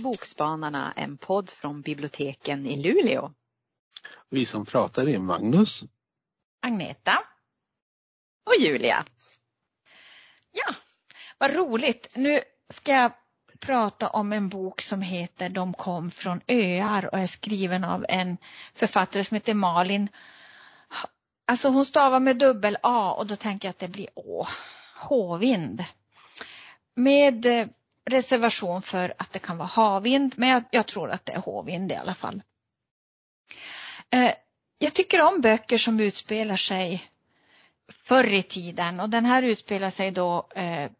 till Bokspanarna, en podd från biblioteken i Luleå. Vi som pratar är Magnus, Agneta och Julia. Ja, vad roligt. Nu ska jag prata om en bok som heter De kom från öar och är skriven av en författare som heter Malin. Alltså hon stavar med dubbel A och då tänker jag att det blir Å. Håvind. Med eh, reservation för att det kan vara havvind, men jag, jag tror att det är håvind i alla fall. Eh, jag tycker om böcker som utspelar sig förr i tiden och den här utspelar sig då eh,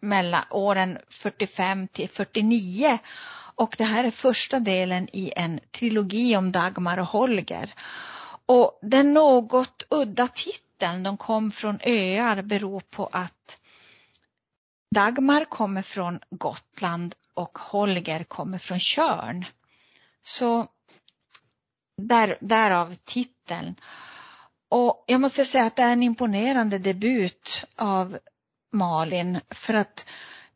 mellan åren 45 till 49 och det här är första delen i en trilogi om Dagmar och Holger. Och den något udda titeln, de kom från öar, beror på att Dagmar kommer från Gotland och Holger kommer från Körn. Så där, därav titeln. Och jag måste säga att det är en imponerande debut av Malin för att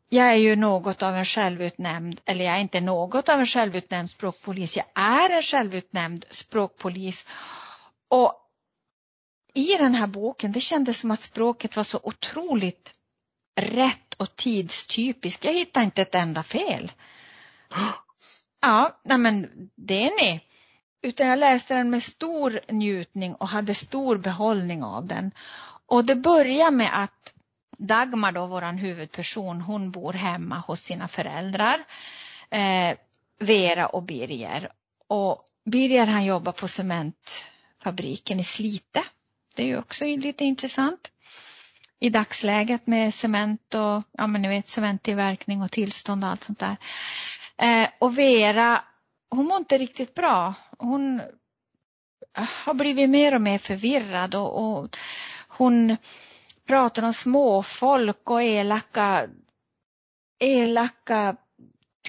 jag är ju något av en självutnämnd, eller jag är inte något av en självutnämnd språkpolis, jag är en självutnämnd språkpolis. Och i den här boken, det kändes som att språket var så otroligt rätt och tidstypiskt. Jag hittade inte ett enda fel. Ja, nej men det är ni. Utan jag läste den med stor njutning och hade stor behållning av den. Och det börjar med att Dagmar då, våran huvudperson, hon bor hemma hos sina föräldrar. Eh, Vera och Birger. Och Birger han jobbar på cementfabriken i Slite. Det är ju också lite intressant i dagsläget med cement och ja men ni vet cementtillverkning och tillstånd och allt sånt där. Eh, och Vera, hon mår inte riktigt bra. Hon eh, har blivit mer och mer förvirrad och, och hon pratar om småfolk och elaka, elaka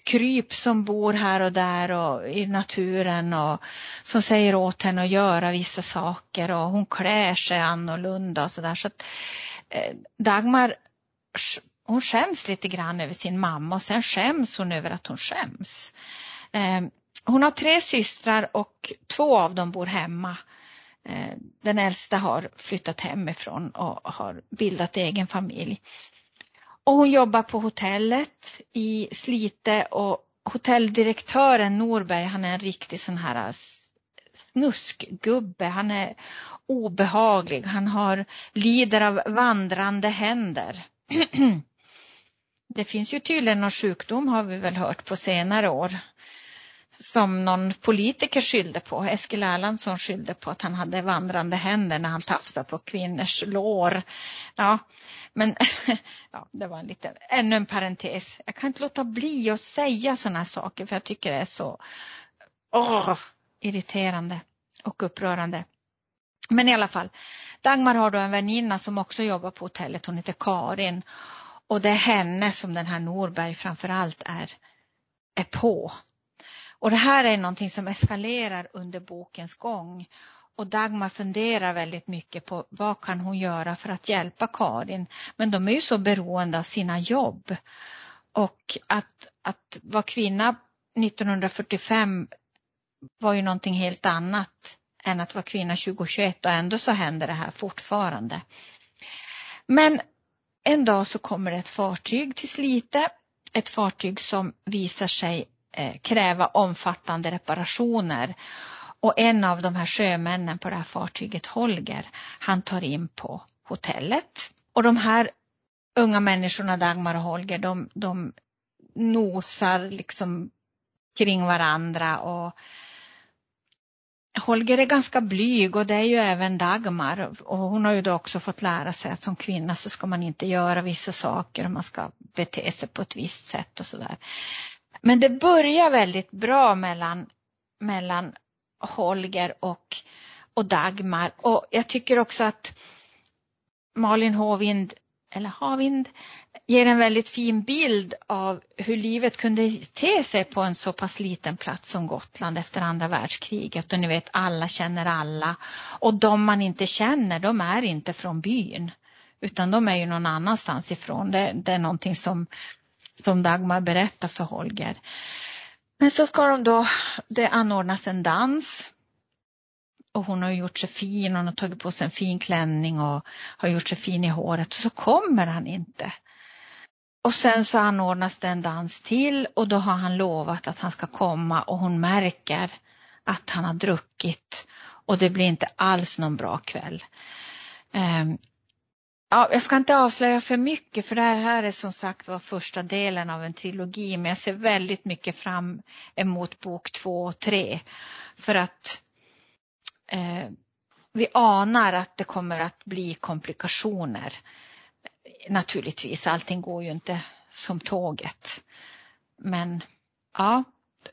kryp som bor här och där och i naturen och som säger åt henne att göra vissa saker och hon klär sig annorlunda och sådär. Så att Eh, Dagmar hon skäms lite grann över sin mamma och sen skäms hon över att hon skäms. Eh, hon har tre systrar och två av dem bor hemma. Eh, den äldsta har flyttat hemifrån och har bildat egen familj. Och hon jobbar på hotellet i Slite och hotelldirektören Norberg han är en riktig sån här snuskgubbe. Han är obehaglig. Han har, lider av vandrande händer. Det finns ju tydligen någon sjukdom har vi väl hört på senare år som någon politiker skyllde på. Eskil Erlandsson skyllde på att han hade vandrande händer när han tafsade på kvinnors lår. Ja, men ja, det var en liten, ännu en parentes. Jag kan inte låta bli att säga sådana saker för jag tycker det är så oh, irriterande och upprörande. Men i alla fall, Dagmar har då en väninna som också jobbar på hotellet. Hon heter Karin. Och det är henne som den här Norberg framförallt är, är på. Och det här är någonting som eskalerar under bokens gång. Och Dagmar funderar väldigt mycket på vad kan hon göra för att hjälpa Karin. Men de är ju så beroende av sina jobb. Och att, att vara kvinna 1945 var ju någonting helt annat än att vara kvinna 2021 och ändå så händer det här fortfarande. Men en dag så kommer det ett fartyg till Slite, ett fartyg som visar sig eh, kräva omfattande reparationer och en av de här sjömännen på det här fartyget, Holger, han tar in på hotellet. Och de här unga människorna, Dagmar och Holger, de, de nosar liksom kring varandra och Holger är ganska blyg och det är ju även Dagmar och hon har ju då också fått lära sig att som kvinna så ska man inte göra vissa saker och man ska bete sig på ett visst sätt och sådär. Men det börjar väldigt bra mellan, mellan Holger och, och Dagmar och jag tycker också att Malin Håvind, eller Havind, ger en väldigt fin bild av hur livet kunde te sig på en så pass liten plats som Gotland efter andra världskriget. Och ni vet, alla känner alla. Och de man inte känner, de är inte från byn. Utan de är ju någon annanstans ifrån. Det, det är någonting som, som Dagmar berättar för Holger. Men så ska de då, det anordnas en dans. Och hon har gjort sig fin, hon har tagit på sig en fin klänning och har gjort sig fin i håret. Och så kommer han inte. Och sen så anordnas det en dans till och då har han lovat att han ska komma och hon märker att han har druckit och det blir inte alls någon bra kväll. Ehm, ja, jag ska inte avslöja för mycket för det här är som sagt var första delen av en trilogi men jag ser väldigt mycket fram emot bok två och tre. För att eh, vi anar att det kommer att bli komplikationer. Naturligtvis, allting går ju inte som tåget. Men ja,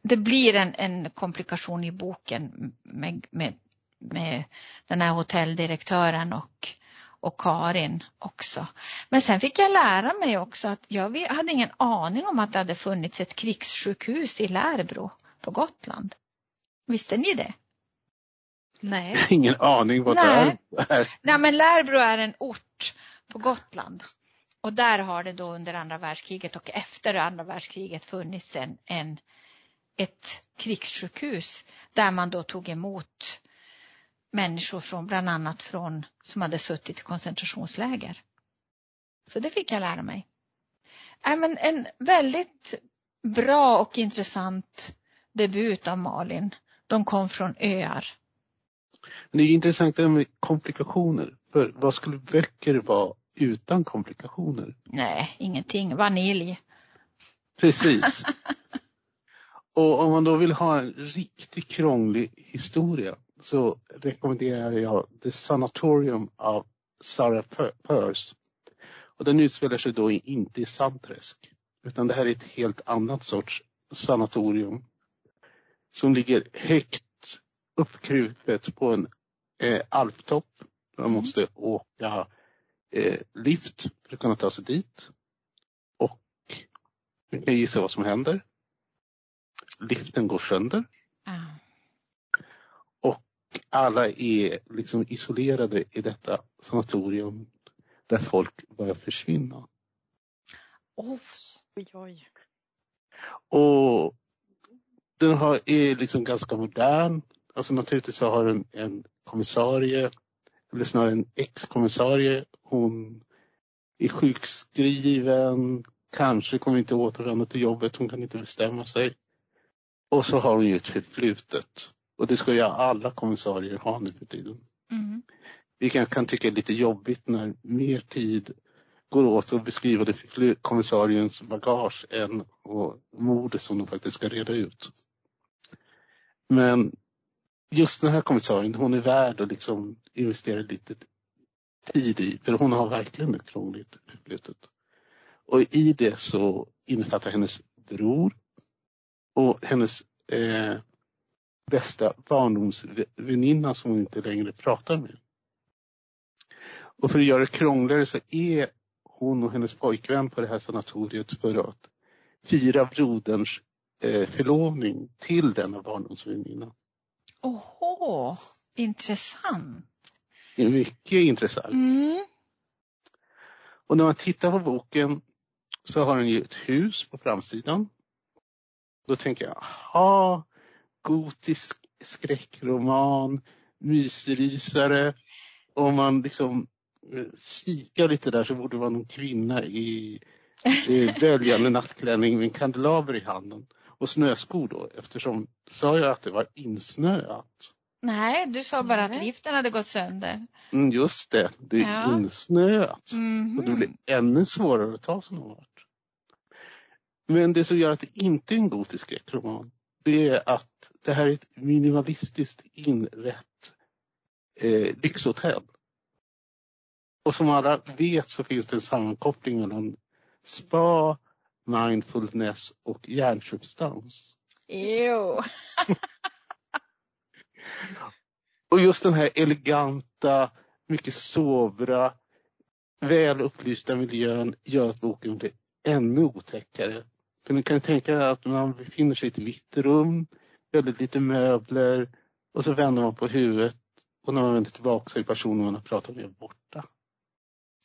det blir en, en komplikation i boken med, med, med den här hotelldirektören och, och Karin också. Men sen fick jag lära mig också att jag hade ingen aning om att det hade funnits ett krigssjukhus i Lärbro på Gotland. Visste ni det? Nej. Ingen aning vad Nej. det är. Nej men Lärbro är en ort på Gotland. Och där har det då under andra världskriget och efter andra världskriget funnits en, en, ett krigssjukhus där man då tog emot människor från bland annat från som hade suttit i koncentrationsläger. Så det fick jag lära mig. Äh, Även en väldigt bra och intressant debut av Malin. De kom från öar. Det är intressant det med komplikationer. För vad skulle böcker vara utan komplikationer? Nej, ingenting. Vanilj. Precis. Och om man då vill ha en riktigt krånglig historia så rekommenderar jag The Sanatorium av Sarah Peirce. Och den utspelar sig då inte i Sandträsk utan det här är ett helt annat sorts sanatorium som ligger högt uppkrupet på en eh, alptopp. Man Mm. måste åka eh, lift för att kunna ta sig dit. Och ni kan gissa vad som händer. Liften går sönder Ah. och alla är liksom isolerade i detta sanatorium där folk börjar försvinna. Oh, oj, oj. Och den har, är liksom ganska modern. Alltså naturligtvis har den en kommissarie, eller snarare en ex-kommissarie. Hon är sjukskriven, kanske kommer inte återvända till jobbet, hon kan inte bestämma sig. Och så har hon ju ett förflutet. Och det ska ju alla kommissarier ha nu för tiden. Mm. Vilket kan tycka är lite jobbigt när mer tid går åt att beskriva det kommissariens bagage än och mordet som de faktiskt ska reda ut. Men just den här kommissarien, hon är värd att liksom investera lite tid i, för hon har verkligen ett krångligt förflutet. Och i det så innefattar hennes bror och hennes eh, bästa barndomsväninna som hon inte längre pratar med. Och för att göra det krångligare så är hon och hennes pojkvän på det här sanatoriet för att fira broderns eh, förlovning till denna barndomsväninna. Oho, intressant. Mycket intressant. Mm. Och när man tittar på boken så har den ju ett hus på framsidan. Då tänker jag, aha, gotisk skräckroman, mysrysare. Om man liksom eh, kikar lite där så borde det vara någon kvinna i, i böljande nattklänning med en kandelaber i handen. Och snöskor då eftersom, sa jag att det var insnöat? Nej, du sa bara att liften hade gått sönder. Mm, just det, det är Ja. insnöat. Mhm. Och det blir ännu svårare att ta sig någon vart. Men det som gör att det inte är en gotisk skräckroman, det är att det här är ett minimalistiskt inrett eh, lyxhotell. Och som alla vet så finns det en sammankoppling mellan spa, mindfulness och hjärnsubstans. Jo. Och just den här eleganta, mycket sobra, väl upplysta miljön gör att boken blir ännu otäckare. För ni kan tänka er att man befinner sig i ett vitt rum, väldigt lite möbler och så vänder man på huvudet och när man vänder tillbaka så är personen man har pratat med borta.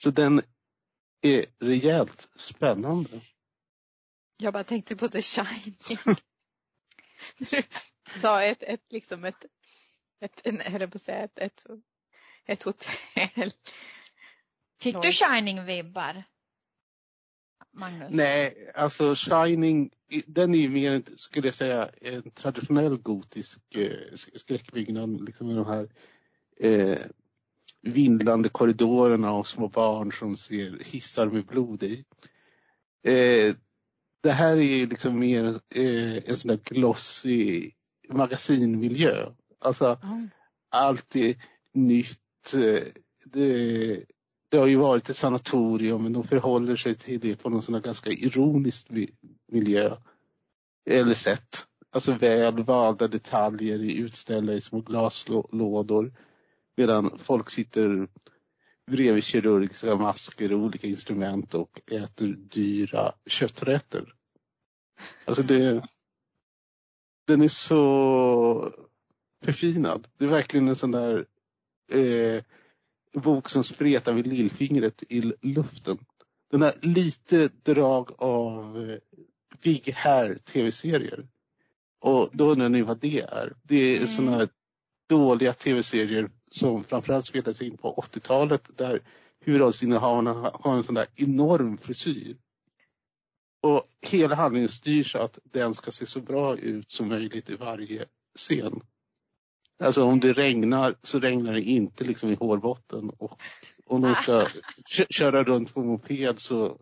Så den är rejält spännande. Jag bara tänkte på The Shining. Ta ett, ett liksom ett, ett, en, på säga, ett, ett, ett hotell. Fick du Shining-vibbar? Magnus? Nej, alltså Shining, den är ju mer, skulle jag säga, en traditionell gotisk eh, skräckbyggnad. Liksom med de här eh, vindlande korridorerna och små barn som ser hissar med blod i. Eh, det här är liksom mer eh, en sån där glossy magasinmiljö. Alltså mm. allt är nytt. Eh, det, det har ju varit ett sanatorium men de förhåller sig till det på någon sån ganska ironisk miljö. Eller sätt. Alltså väl valda detaljer utställda i små glaslådor. Medan folk sitter bredvid kirurgiska masker och olika instrument och äter dyra kötträtter. Alltså det, den är så förfinad. Det är verkligen en sån där eh, bok som spretar vid lillfingret i luften. Den har lite drag av eh, Big Hair tv-serier. Och då undrar ni vad det är. Det är mm. sådana dåliga tv-serier som framförallt spelades in på 80-talet där huvudrollsinnehavarna har en sån där enorm frisyr. Och hela handlingen styrs så att den ska se så bra ut som möjligt i varje scen. Alltså om det regnar så regnar det inte liksom i hårbotten och om de ska köra runt på moped så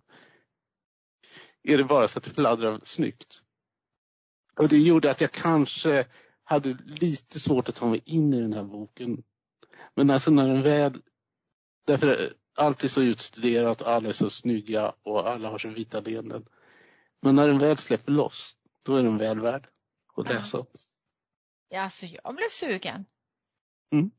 är det bara så att det fladdrar snyggt. Och det gjorde att jag kanske hade lite svårt att ta mig in i den här boken. Men alltså när den väl, därför allt är så utstuderat och alla är så snygga och alla har så vita leenden. Men när den väl släpper loss, då är den väl värd att läsa. Ja, alltså jag blev sugen. Mm.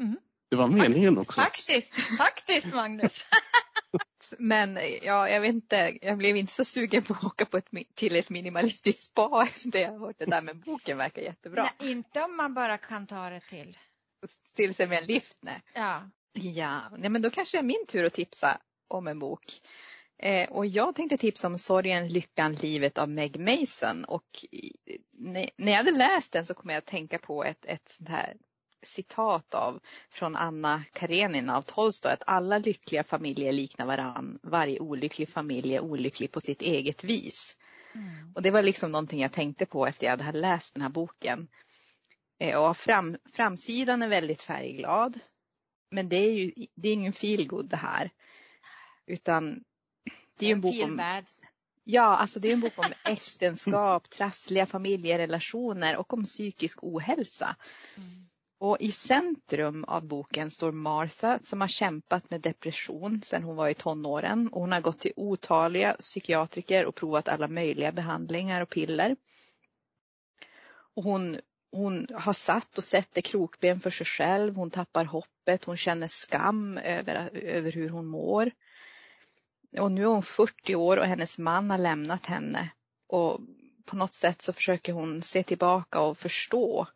Mm. Det var meningen också. Faktiskt, faktiskt Magnus. Men ja, jag vet inte, jag blev inte så sugen på att åka på ett, till ett minimalistiskt spa efter jag hört det där, men boken verkar jättebra. Nej, inte om man bara kan ta det till. Till sig med en lift, nej. Ja. Ja, nej, men då kanske det är min tur att tipsa om en bok. Eh, och jag tänkte tipsa om Sorgen, lyckan, livet av Meg Mason. Och när jag hade läst den så kom jag att tänka på ett, ett sånt här citat av från Anna Karenina av Tolstoj att alla lyckliga familjer liknar varann. Varje olycklig familj är olycklig på sitt eget vis. Mm. Och det var liksom någonting jag tänkte på efter jag hade läst den här boken. Eh, och fram, framsidan är väldigt färgglad. Men det är ju det är ingen feelgood det här. Utan det är ju en bok om Ja, alltså det är en bok om äktenskap, trassliga familjerelationer och om psykisk ohälsa. Mm. Och i centrum av boken står Martha som har kämpat med depression sedan hon var i tonåren och hon har gått till otaliga psykiatriker och provat alla möjliga behandlingar och piller. Och hon, hon har satt och sätter krokben för sig själv, hon tappar hoppet, hon känner skam över, över hur hon mår. Och nu är hon 40 år och hennes man har lämnat henne. Och på något sätt så försöker hon se tillbaka och förstå.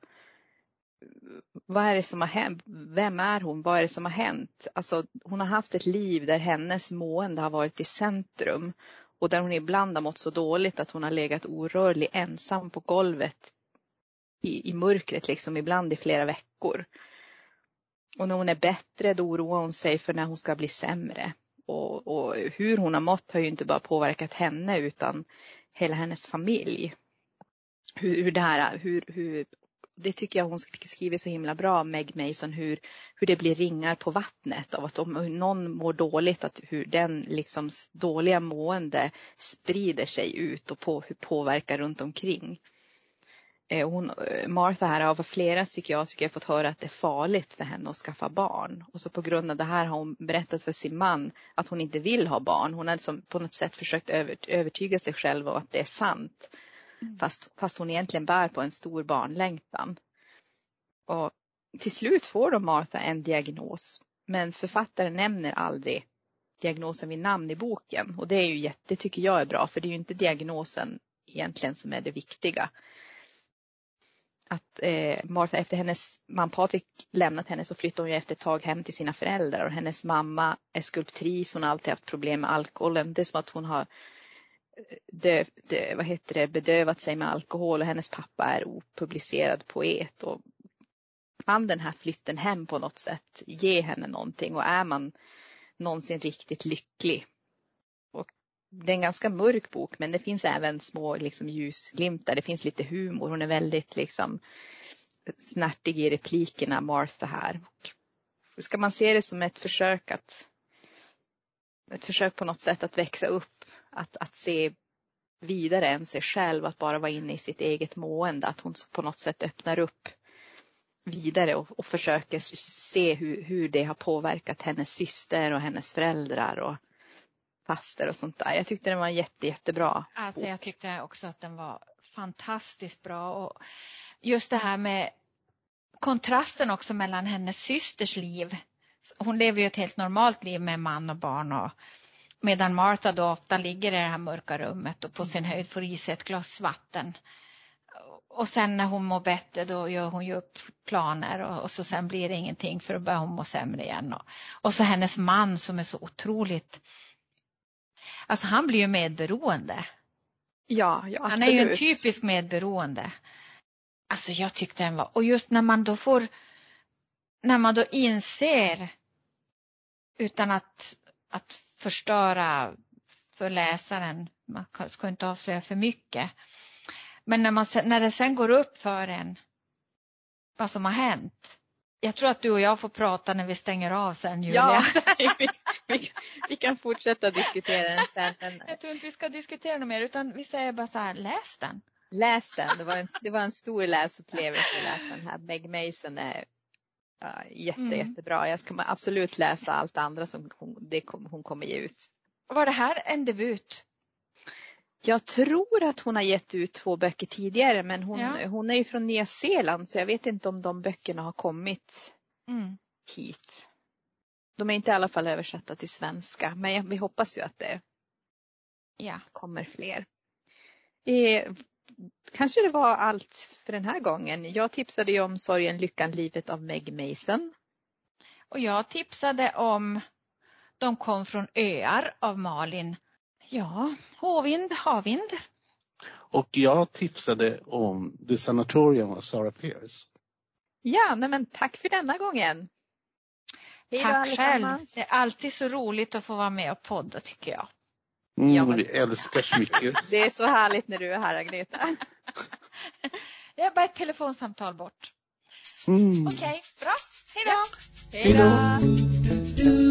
Vad är det som har hänt? Vem är hon? Vad är det som har hänt? Alltså hon har haft ett liv där hennes mående har varit i centrum. Och där hon ibland har mått så dåligt att hon har legat orörlig ensam på golvet i, i mörkret, liksom ibland i flera veckor. Och när hon är bättre då oroar hon sig för när hon ska bli sämre. Och, och, hur hon har mått har ju inte bara påverkat henne utan hela hennes familj. Hur, hur det här, hur, hur, det tycker jag hon skriver så himla bra, Meg Mason, hur, hur det blir ringar på vattnet av att om någon mår dåligt, att hur den liksom dåliga mående sprider sig ut och på, hur påverkar runt omkring. Eh, hon, eh, Martha här har av flera psykiatriker fått höra att det är farligt för henne att skaffa barn. Och så på grund av det här har hon berättat för sin man att hon inte vill ha barn. Hon har liksom på något sätt försökt övertyga sig själv om att det är sant. Mm. Fast, fast hon egentligen bär på en stor barnlängtan. Och till slut får då Martha en diagnos. Men författaren nämner aldrig diagnosen vid namn i boken. Och det är ju jätte, tycker jag är bra, för det är ju inte diagnosen egentligen som är det viktiga att eh, Martha efter hennes man Patrik lämnat henne så flyttade hon ju efter ett tag hem till sina föräldrar och hennes mamma är skulptris. Hon har alltid haft problem med alkoholen. Det är som att hon har eh, dö, dö, vad heter det, bedövat sig med alkohol och hennes pappa är opublicerad poet. Och kan den här flytten hem på något sätt ge henne någonting och är man någonsin riktigt lycklig? Det är en ganska mörk bok men det finns även små liksom, ljusglimtar. Det finns lite humor. Hon är väldigt liksom snärtig i replikerna, Martha här. Ska man se det som ett försök att ett försök på något sätt att växa upp, att, att se vidare än sig själv, att bara vara inne i sitt eget mående, att hon på något sätt öppnar upp vidare och, och försöker se hur, hur det har påverkat hennes syster och hennes föräldrar och faster och sånt där. Jag tyckte den var jätte, jättebra. Alltså jag tyckte också att den var fantastiskt bra och just det här med kontrasten också mellan hennes systers liv. Hon lever ju ett helt normalt liv med man och barn och medan Martha då ofta ligger i det här mörka rummet och på sin höjd får i sig ett glas vatten. Och sen när hon mår bättre då gör hon ju upp planer och, och så sen blir det ingenting för då börjar hon må sämre igen. Och, och så hennes man som är så otroligt, alltså han blir ju medberoende. Ja, ja absolut. Han är ju en typisk medberoende. Alltså jag tyckte den var, och just när man då får, när man då inser utan att, att förstöra för läsaren, man ska inte avslöja för mycket. Men när, man, när det sen går upp för en vad som har hänt. Jag tror att du och jag får prata när vi stänger av sen Julia. Ja, vi, vi, vi, kan fortsätta diskutera den sen. Men... Jag tror inte vi ska diskutera något mer utan vi säger bara så här, läs den. Läs den, det var en, det var en stor läsupplevelse att läsa den här. Meg Mason är ja, jätte, mm. jättebra. Jag ska absolut läsa allt andra som hon, det hon kommer ge ut. Var det här en debut? Jag tror att hon har gett ut två böcker tidigare men hon, ja. hon är ju från Nya Zeeland så jag vet inte om de böckerna har kommit mm. hit. De är inte i alla fall översatta till svenska men vi hoppas ju att det ja. kommer fler. Eh, kanske det var allt för den här gången. Jag tipsade ju om Sorgen, lyckan, livet av Meg Mason. Och jag tipsade om De kom från öar av Malin Ja, Håvind, Havind. Och jag tipsade om The Sanatorium av Sarah Fierce. Ja, nej men tack för denna gången. Hej tack själv. Det är alltid så roligt att få vara med och podda tycker jag. Mm, ja, men... Vi älskar så mycket. det är så härligt när du är här Agneta. jag är bara ett telefonsamtal bort. Mm. Okej, okay, bra. Hej då. Hej då.